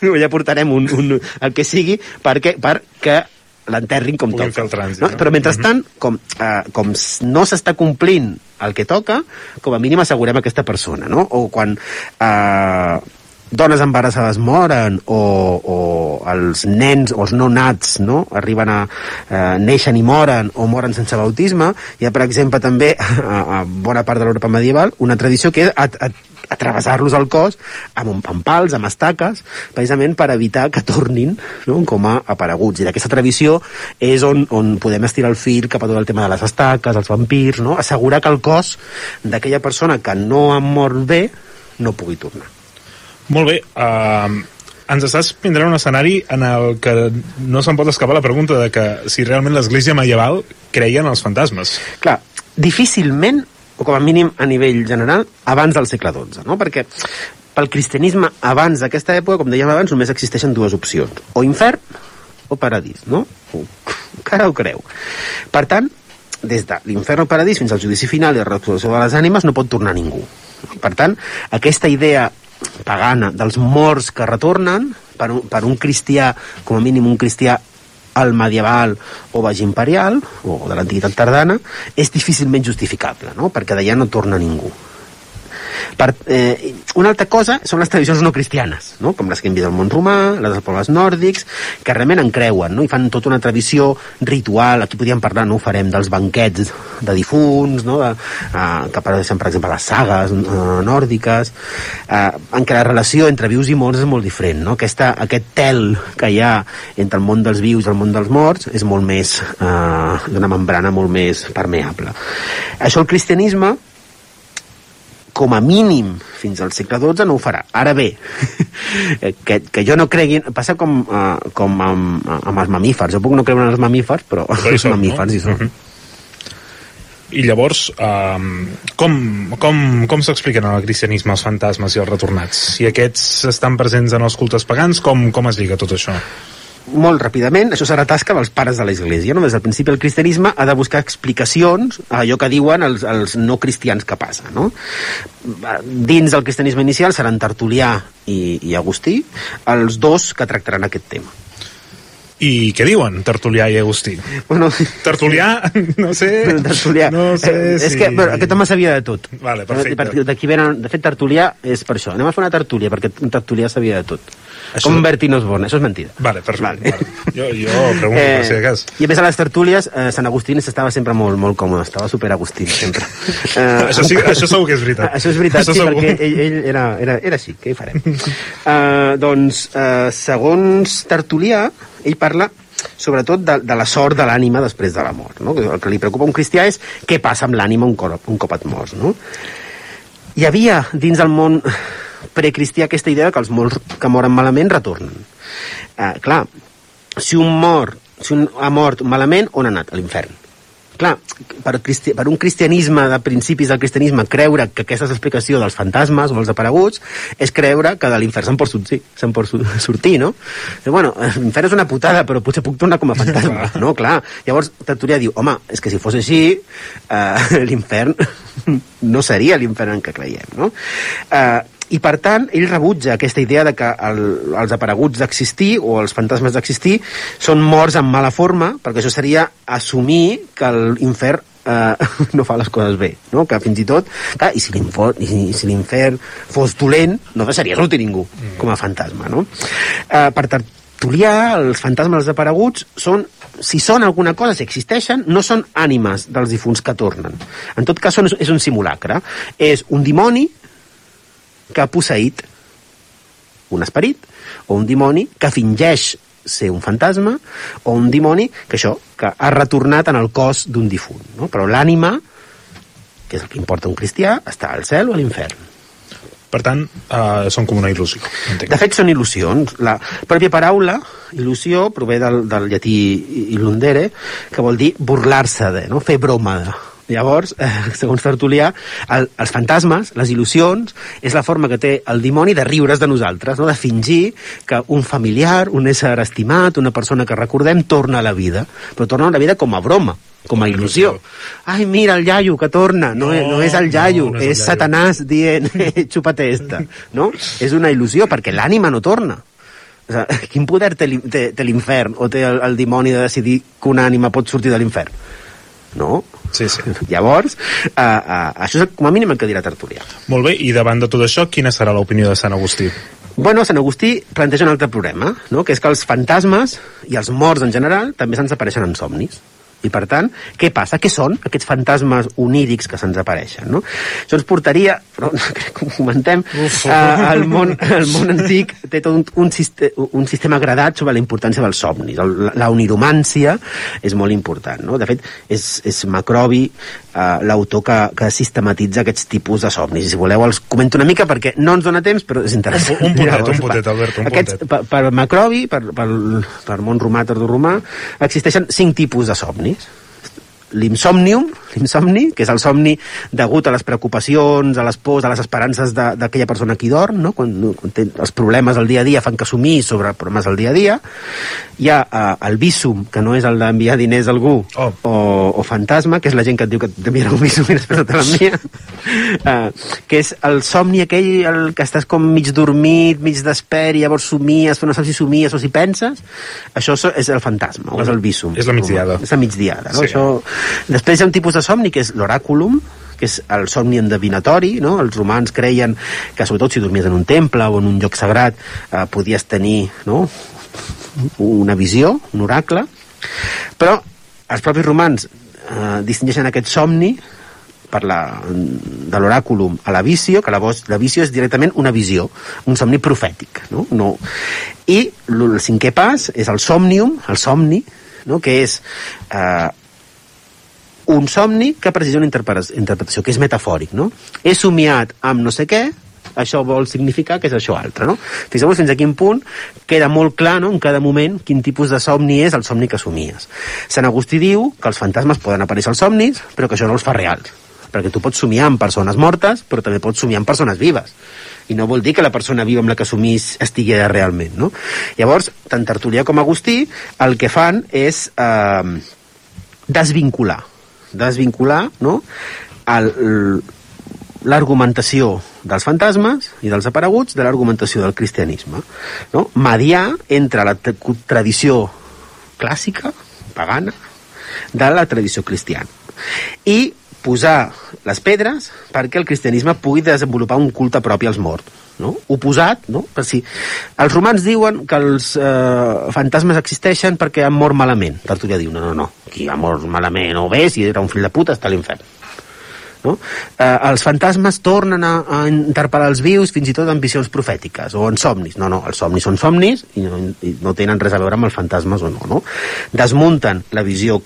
o ja portarem un, un, el que sigui perquè, perquè l'enterrin com Puguin toca. trànsit, no? no? Però mentrestant, com, eh, com no s'està complint el que toca, com a mínim assegurem aquesta persona, no? O quan eh, dones embarassades moren o, o els nens o els no nats no? arriben a eh, neixen i moren o moren sense bautisme hi ha per exemple també a, a bona part de l'Europa medieval una tradició que és a travessar-los el cos amb, un- amb pals, amb estaques precisament per evitar que tornin no? com a apareguts i d'aquesta tradició és on, on podem estirar el fil cap a tot el tema de les estaques, els vampirs no? assegurar que el cos d'aquella persona que no ha mort bé no pugui tornar Molt bé, uh, ens estàs pintant un escenari en el que no se'n pot escapar la pregunta de que si realment l'església medieval creia en els fantasmes. Clar, difícilment, o com a mínim a nivell general, abans del segle XII, no? Perquè pel cristianisme abans d'aquesta època, com dèiem abans, només existeixen dues opcions, o infern o paradís, no? Encara ho creu. Per tant, des de l'infern o paradís fins al judici final i la resurrecció de les ànimes no pot tornar ningú. Per tant, aquesta idea pagana dels morts que retornen per un, per un cristià, com a mínim un cristià al medieval o baix imperial o de l'antiguitat tardana és difícilment justificable no? perquè d'allà no torna ningú per, eh, una altra cosa són les tradicions no cristianes, no? com les que hem vist al món romà, les dels pobles nòrdics, que realment en creuen, no? i fan tota una tradició ritual, aquí podríem parlar, no ho farem, dels banquets de difunts, no? de, eh, que apareixen, per exemple, les sagues eh, nòrdiques, eh, en què la relació entre vius i morts és molt diferent, no? Aquesta, aquest tel que hi ha entre el món dels vius i el món dels morts és molt més, eh, d'una membrana molt més permeable. Això el cristianisme com a mínim fins al segle XII no ho farà. Ara bé, que, que jo no cregui... Passa com, uh, com amb, amb els mamífers. Jo puc no creure en els mamífers, però, Però hi els són, mamífers no? hi són. Mhm. I llavors, um, com, com, com s'expliquen en el cristianisme els fantasmes i els retornats? Si aquests estan presents en els cultes pagans, com, com es lliga tot això? Molt ràpidament, això serà tasca dels pares de l'Església. No? Des del principi el cristianisme ha de buscar explicacions a allò que diuen els, els no cristians que passa. No? Dins del cristianisme inicial seran Tertulià i, i Agustí, els dos que tractaran aquest tema. I què diuen Tertulià i Agustí? Bueno, Tertulià, no sé... Tertulià. No sé eh, si... És que però, aquest home sabia de tot. Vale, perfecte. Per- D'aquí venen... De fet, Tertulià és per això. Anem a fer una tertúlia, perquè un Tertulià sabia de tot. Això- Com Bertín Osborne. Això és mentida. Vale, perfecte. Vale. Vale. Jo, jo pregunto per si de cas. I a més a les tertúlies, eh, Sant Agustí estava sempre molt, molt còmode, estava super Agustí, sempre. Eh, Això sí- això segur que és veritat. Això és veritat, Això sí, segur. perquè ell, ell era, era, era així, què hi farem? eh, doncs, eh, segons Tertulià, ell parla sobretot de, de la sort de l'ànima després de la mort. No? El que li preocupa a un cristià és què passa amb l'ànima un, cop, un cop et mors. No? Hi havia dins el món precristià aquesta idea que els morts que moren malament retornen. Eh, clar, si un mor si un ha mort malament, on ha anat? A l'infern. Clar, per, cristi per un cristianisme de principis del cristianisme, creure que aquesta és l'explicació dels fantasmes o dels apareguts és creure que de l'infern se'n pot sortir, se'n pot sortir, no? Diu, bueno, l'infern és una putada, però potser puc tornar com a fantasma, no? Clar. Llavors, Tertulià diu, home, és que si fos així, eh, l'infern no seria l'infern en què creiem, no? Eh, i per tant, ell rebutja aquesta idea de que el, els apareguts d'existir o els fantasmes d'existir són morts en mala forma, perquè això seria assumir que l'infern eh, no fa les coses bé, no? que fins i tot clar, i si i si, si l'infern fos dolent, no deixaria sortir ningú com a fantasma no? eh, per Tertulià, els fantasmes desapareguts són si són alguna cosa, si existeixen, no són ànimes dels difunts que tornen. En tot cas, són, és un simulacre. És un dimoni que ha posseït un esperit o un dimoni que fingeix ser un fantasma o un dimoni que això que ha retornat en el cos d'un difunt no? però l'ànima que és el que importa un cristià està al cel o a l'infern Per tant, uh, són com una il·lusió. entenc. de fet, són il·lusions. La pròpia paraula, il·lusió, prové del, del llatí illundere, que vol dir burlar-se de, no? fer broma de. Llavors, eh, segons Tertulià, el, els fantasmes, les il·lusions, és la forma que té el dimoni de riure's de nosaltres, no? de fingir que un familiar, un ésser estimat, una persona que recordem, torna a la vida. Però torna a la vida com a broma, com a il·lusió. Ai, mira, el iaio que torna. No, no, no és el iaio, no no és és. Satanàs dient, xupate esta. No? És una il·lusió, perquè l'ànima no torna. O sigui, quin poder té l'infern o té el, el dimoni de decidir que una ànima pot sortir de l'infern? No? Sí, sí. Llavors, uh, uh, això és com a mínim el que dirà Tertulià. Molt bé, i davant de tot això, quina serà l'opinió de Sant Agustí? Bueno, Sant Agustí planteja un altre problema, no? que és que els fantasmes i els morts en general també se'ns apareixen en somnis. I per tant, què passa? Què són aquests fantasmes onírics que se'ns apareixen? No? Això ens portaria, però crec que ho comentem, uh, el, món, el món antic té tot un, un, siste, un sistema gradat sobre la importància dels somnis. El, la, la oniromància és molt important. No? De fet, és, és Macrobi uh, l'autor que, que sistematitza aquests tipus de somnis. I si voleu els comento una mica perquè no ens dona temps, però és interessant. Un- un puntet, Llavors, un puntet, va. Albert, un Aquests, per, per Macrobi, per, per, per món romà, tardoromà, existeixen cinc tipus de somnis. L'insomnium, l'insomni, que és el somni degut a les preocupacions, a les pors, a les esperances de- d'aquella persona que hi dorm, no? quan, quan té els problemes del dia a dia fan que assumir sobre problemes del dia a dia. Hi ha eh, el visum, que no és el d'enviar diners a algú, Oh. o, o fantasma, que és la gent que et diu que t'enviarà un visum i després no te l'envia, uh, que és el somni aquell el que estàs com mig dormit, mig despert, i llavors somies, però no saps si somies o si penses, això és el fantasma, o és el visum. És la migdiada. És la migdiada, no? Sí. Això... Després hi ha un tipus de somni que és l'oràculum, que és el somni endevinatori, no? Els romans creien que, sobretot si dormies en un temple o en un lloc sagrat, eh, podies tenir, no?, una visió, un oracle, però els propis romans eh, distingeixen aquest somni per la, de l'oràculum a la visió, que la, la visió és directament una visió, un somni profètic. No? No. I el cinquè pas és el somnium, el somni, no? que és eh, un somni que precisa una interpre- interpretació, que és metafòric. No? He somiat amb no sé què, això vol significar que és això altre, no? Fixeu-vos fins a quin punt queda molt clar, no?, en cada moment, quin tipus de somni és el somni que somies. Sant Agustí diu que els fantasmes poden aparèixer als somnis, però que això no els fa reals. Perquè tu pots somiar amb persones mortes, però també pots somiar amb persones vives. I no vol dir que la persona viva amb la que somís estigui realment, no? Llavors, tant Tertulià com Agustí el que fan és eh, desvincular, desvincular, no?, l'argumentació dels fantasmes i dels apareguts de l'argumentació del cristianisme. No? Mediar entre la tradició clàssica, pagana, de la tradició cristiana. I posar les pedres perquè el cristianisme pugui desenvolupar un culte propi als morts. No? Oposat, no? Per si els romans diuen que els eh, fantasmes existeixen perquè han mort malament. Tertulià diu, no, no, no, qui ha mort malament o bé, si era un fill de puta, està a l'infern no? Eh, els fantasmes tornen a, a interpel·lar els vius fins i tot en visions profètiques o en somnis. No, no, els somnis són somnis i no, i no tenen res a veure amb els fantasmes o no, no? Desmunten la visió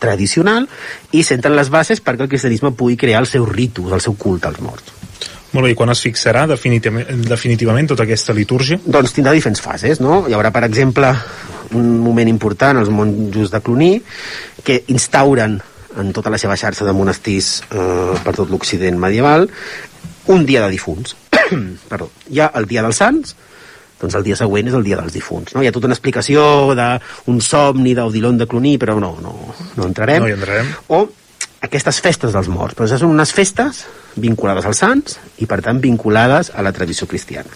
tradicional i senten les bases perquè el cristianisme pugui crear els seus ritus, el seu culte als morts. Molt bé, i quan es fixarà definitivament, definitivament tota aquesta litúrgia? Doncs tindrà diferents fases, no? Hi haurà, per exemple, un moment important, els monjos de Cluny, que instauren en tota la seva xarxa de monestirs eh, per tot l'Occident medieval un dia de difunts. Perdó. Hi ha el dia dels sants, doncs el dia següent és el dia dels difunts. No? Hi ha tota una explicació d'un somni d'Odilon de Cluny, però no, no, no entrarem. No hi entrarem. O aquestes festes dels morts, però són unes festes vinculades als sants i, per tant, vinculades a la tradició cristiana.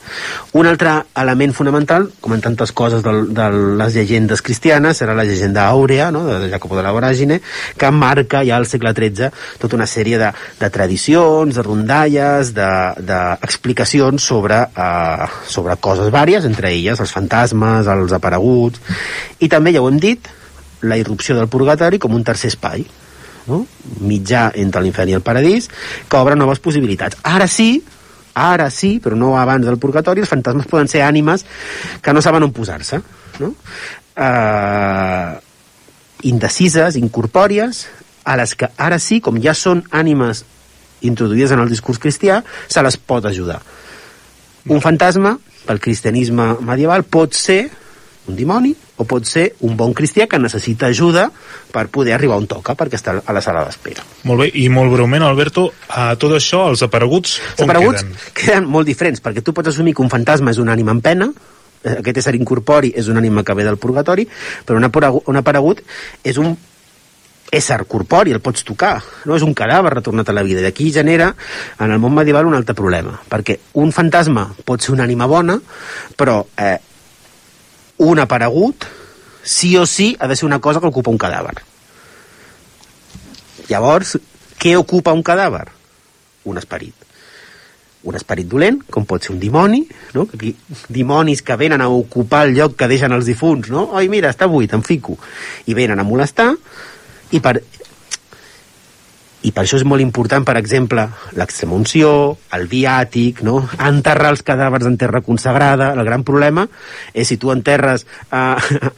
Un altre element fonamental, com en tantes coses de, de les llegendes cristianes, serà la llegenda àurea, no?, de Jacopo de la Voràgine, que marca ja al segle XIII tota una sèrie de, de tradicions, de rondalles, d'explicacions de, de sobre, uh, sobre coses vàries, entre elles els fantasmes, els apareguts, i també, ja ho hem dit, la irrupció del purgatori com un tercer espai, no? mitjà entre l'infern i el paradís, que obre noves possibilitats. Ara sí, ara sí, però no abans del purgatori, els fantasmes poden ser ànimes que no saben on posar-se. No? Uh, indecises, incorpòries, a les que ara sí, com ja són ànimes introduïdes en el discurs cristià, se les pot ajudar. Un fantasma, pel cristianisme medieval, pot ser un dimoni o pot ser un bon cristià que necessita ajuda per poder arribar on toca, perquè està a la sala d'espera. Molt bé, i molt breument, Alberto, a tot això, els apareguts, Els on apareguts queden? queden molt diferents, perquè tu pots assumir que un fantasma és un ànima en pena, eh, aquest ésser incorpori és un ànima que ve del purgatori, però un aparegut, un aparegut és un ésser corpori, el pots tocar, no és un cadàver retornat a la vida. D'aquí genera, en el món medieval, un altre problema, perquè un fantasma pot ser una ànima bona, però eh, un aparegut, sí o sí, ha de ser una cosa que ocupa un cadàver. Llavors, què ocupa un cadàver? Un esperit. Un esperit dolent, com pot ser un dimoni, no? Aquí, dimonis que venen a ocupar el lloc que deixen els difunts, no? Oi, mira, està buit, em fico. I venen a molestar, i per, i per això és molt important, per exemple, l'extremunció, el viàtic, no? enterrar els cadàvers en terra consagrada. El gran problema és si tu enterres eh,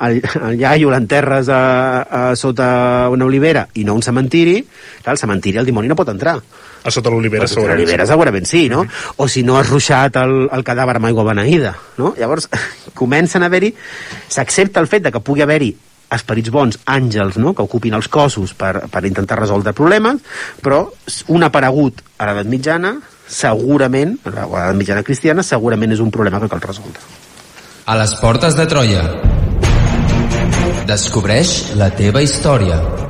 el, el iaio, l'enterres a, a, sota una olivera i no un cementiri, clar, el cementiri el dimoni no pot entrar. A sota l'olivera, segurament. l'olivera segurament sí, no? O si no has ruixat el, el cadàver amb aigua beneïda, no? Llavors, comencen a haver-hi... S'accepta el fet de que pugui haver-hi esperits bons, àngels, no?, que ocupin els cossos per, per intentar resoldre problemes, però un aparegut a l'edat mitjana, segurament, a l'edat mitjana cristiana, segurament és un problema que cal resoldre. A les portes de Troia. Descobreix la teva història.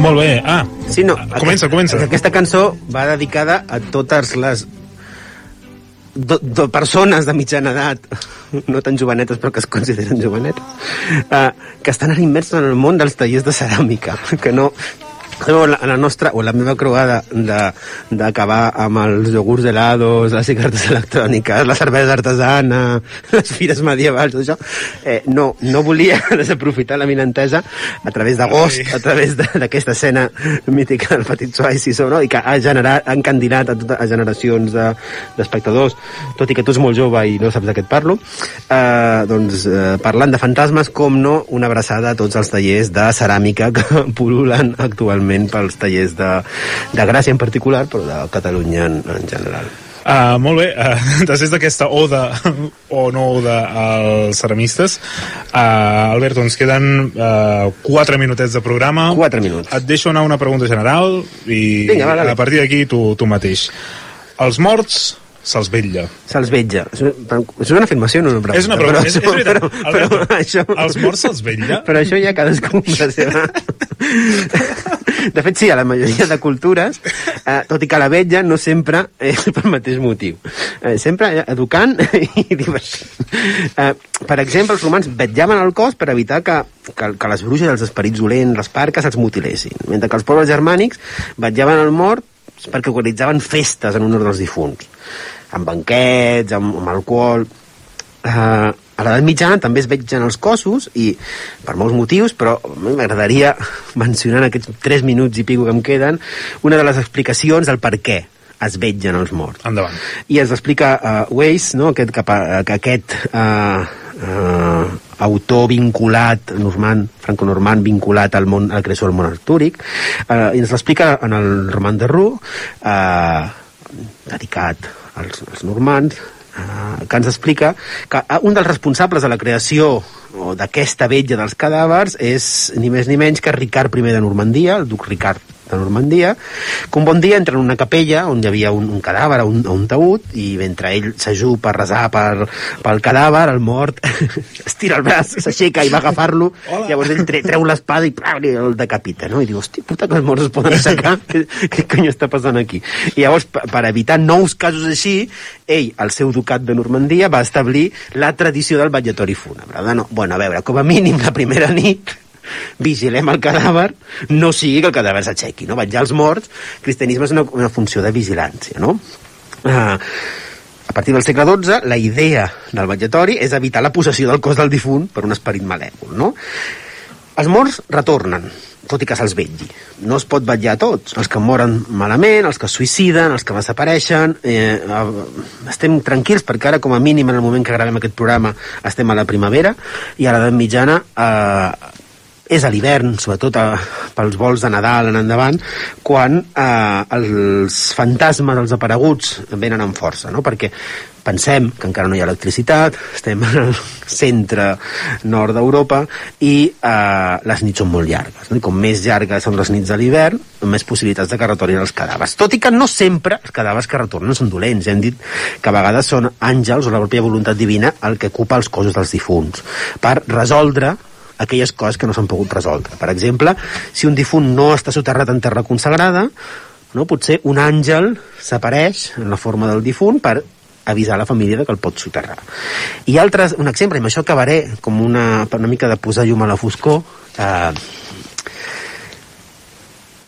Molt bé. Ah, Sí, no, Comença, comença. Aquesta cançó va dedicada a totes les do, do, persones de mitjana edat, no tan jovenetes però que es consideren jovenetes, uh, que estan immerses en el món dels tallers de ceràmica, que no... Sabeu, la, la nostra, o la meva croada de- d'acabar amb els iogurts helados, les cigarretes electròniques, la cervesa artesana, les fires medievals, tot això, eh, no, no volia desaprofitar la minantesa a través d'agost, a través de- d'aquesta escena mítica del Petit Suai Sissó, no? i que ha generat, ha encandilat a, tota, a generacions de- d'espectadors, tot i que tu ets molt jove i no saps de què et parlo, eh, doncs eh, parlant de fantasmes, com no, una abraçada a tots els tallers de ceràmica que pululen actualment pels tallers de, de Gràcia en particular, però de Catalunya en, en general. Uh, molt bé, uh, després d'aquesta oda o no oda als ceramistes uh, Albert, ens queden uh, 4 minutets de programa Quatre minuts. et deixo anar una pregunta general i Vinga, va, a partir d'aquí tu, tu mateix els morts se'ls vetlla. Se'ls vetja. És una, és una afirmació, no una pregunta. És una pregunta, és, és Però- veritat. però- Alberto, però això- els morts se'ls vetlla? Però això ja cadascú amb la seva... De fet, sí, a la majoria de cultures, eh, tot i que la vetlla no sempre és pel mateix motiu. Eh, sempre educant i divertint. Eh, per exemple, els romans vetjaven el cos per evitar que, que, que les bruixes, els esperits dolents, les parques, els mutilessin. Mentre que els pobles germànics vetjaven el mort perquè organitzaven festes en honor dels difunts. Amb banquets, amb, amb alcohol... Uh, a l'edat mitjana també es vetgen els cossos i per molts motius, però m'agradaria mencionar en aquests 3 minuts i pico que em queden una de les explicacions del per què es vetgen els morts. Endavant. I ens explica uh, Weiss, no? aquest, cap a, que aquest uh, uh, autor vinculat, normand, franco-normand, vinculat al món, a la creació del món artúric, uh, i ens l'explica en el roman de Roux, uh, dedicat als, als normands, uh, que ens explica que uh, un dels responsables de la creació d'aquesta vetlla dels cadàvers és ni més ni menys que Ricard I de Normandia, el duc Ricard de Normandia, que un bon dia entra en una capella on hi havia un, un cadàver, un, un taüt, i mentre ell s'ajup a resar per, pel cadàver, el mort estira el braç, s'aixeca i va a agafar-lo, llavors ell tre, treu l'espada i plau, li el decapita, no? I diu, hòstia, puta, que els morts es poden aixecar, què, què cony està passant aquí? I llavors, per, per evitar nous casos així, ell, al seu ducat de Normandia, va establir la tradició del vetllatori fúnebre. No, bueno, a veure, com a mínim la primera nit vigilem el cadàver, no sigui que el cadàver s'aixequi, no? Vetllar els morts, cristianisme és una, una funció de vigilància, no? Uh, a partir del segle XII, la idea del vetllatori és evitar la possessió del cos del difunt per un esperit malèvol, no? Els morts retornen, tot i que se'ls vetlli. No es pot vetllar a tots. Els que moren malament, els que es suïciden, els que desapareixen... Eh, eh, estem tranquils perquè ara, com a mínim, en el moment que gravem aquest programa, estem a la primavera i a l'edat mitjana eh, és a l'hivern, sobretot a, pels vols de Nadal en endavant, quan eh, els fantasmes dels apareguts venen amb força, no? perquè pensem que encara no hi ha electricitat, estem al centre nord d'Europa i eh, les nits són molt llargues. No? I com més llargues són les nits de l'hivern, més possibilitats de que retornin els cadàvers. Tot i que no sempre els cadàvers que retornen són dolents. Hem dit que a vegades són àngels o la pròpia voluntat divina el que ocupa els cossos dels difunts per resoldre aquelles coses que no s'han pogut resoldre. Per exemple, si un difunt no està soterrat en terra consagrada, no? potser un àngel s'apareix en la forma del difunt per avisar la família de que el pot soterrar. I altres, un exemple, i amb això acabaré com una, per una mica de posar llum a la foscor, eh,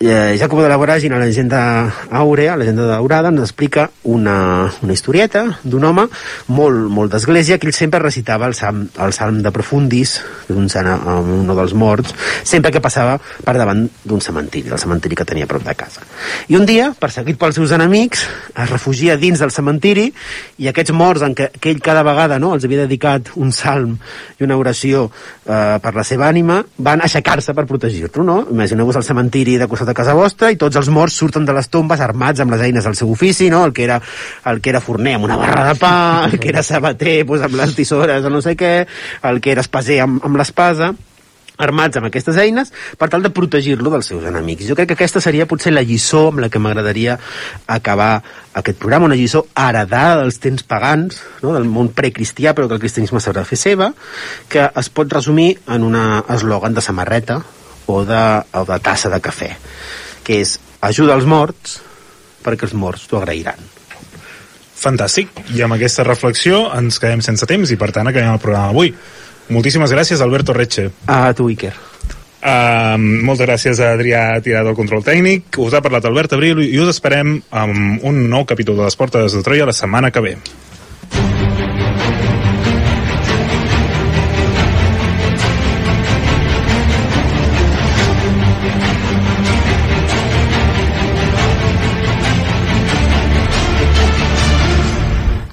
eh, Jacobo de la Voràgina, la llegenda àurea, la llegenda daurada, ens explica una, una historieta d'un home molt, molt d'església que ell sempre recitava el salm, el salm de Profundis, d'un sana, un dels morts, sempre que passava per davant d'un cementiri, el cementiri que tenia a prop de casa. I un dia, perseguit pels seus enemics, es refugia dins del cementiri i aquests morts en què, que ell cada vegada no, els havia dedicat un salm i una oració eh, per la seva ànima, van aixecar-se per protegir-lo, no? Imagineu-vos el cementiri de costat de casa vostra i tots els morts surten de les tombes armats amb les eines del seu ofici, no? El que era, el que era forner amb una barra de pa, el que era sabater pues, amb les tisores o no sé què, el que era espaser amb, amb l'espasa armats amb aquestes eines per tal de protegir-lo dels seus enemics. Jo crec que aquesta seria potser la lliçó amb la que m'agradaria acabar aquest programa, una lliçó heredada dels temps pagans, no? del món precristià, però que el cristianisme s'haurà de fer seva, que es pot resumir en un eslògan de samarreta o de, o de tassa de cafè, que és ajuda els morts perquè els morts t'ho agrairan. Fantàstic. I amb aquesta reflexió ens quedem sense temps i, per tant, acabem el programa d'avui. Moltíssimes gràcies, Alberto Retxe. A tu, Iker. Uh, moltes gràcies a Adrià Tirat del control tècnic. Us ha parlat Albert Abril i us esperem amb un nou capítol de les Portes de Troia la setmana que ve.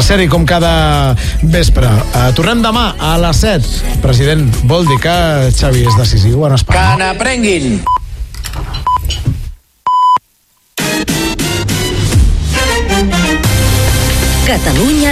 Per ser-hi com cada vespre. Uh, tornem demà a les 7. President, vol dir que Xavi és decisiu en Espanya? Que n'aprenguin! Catalunya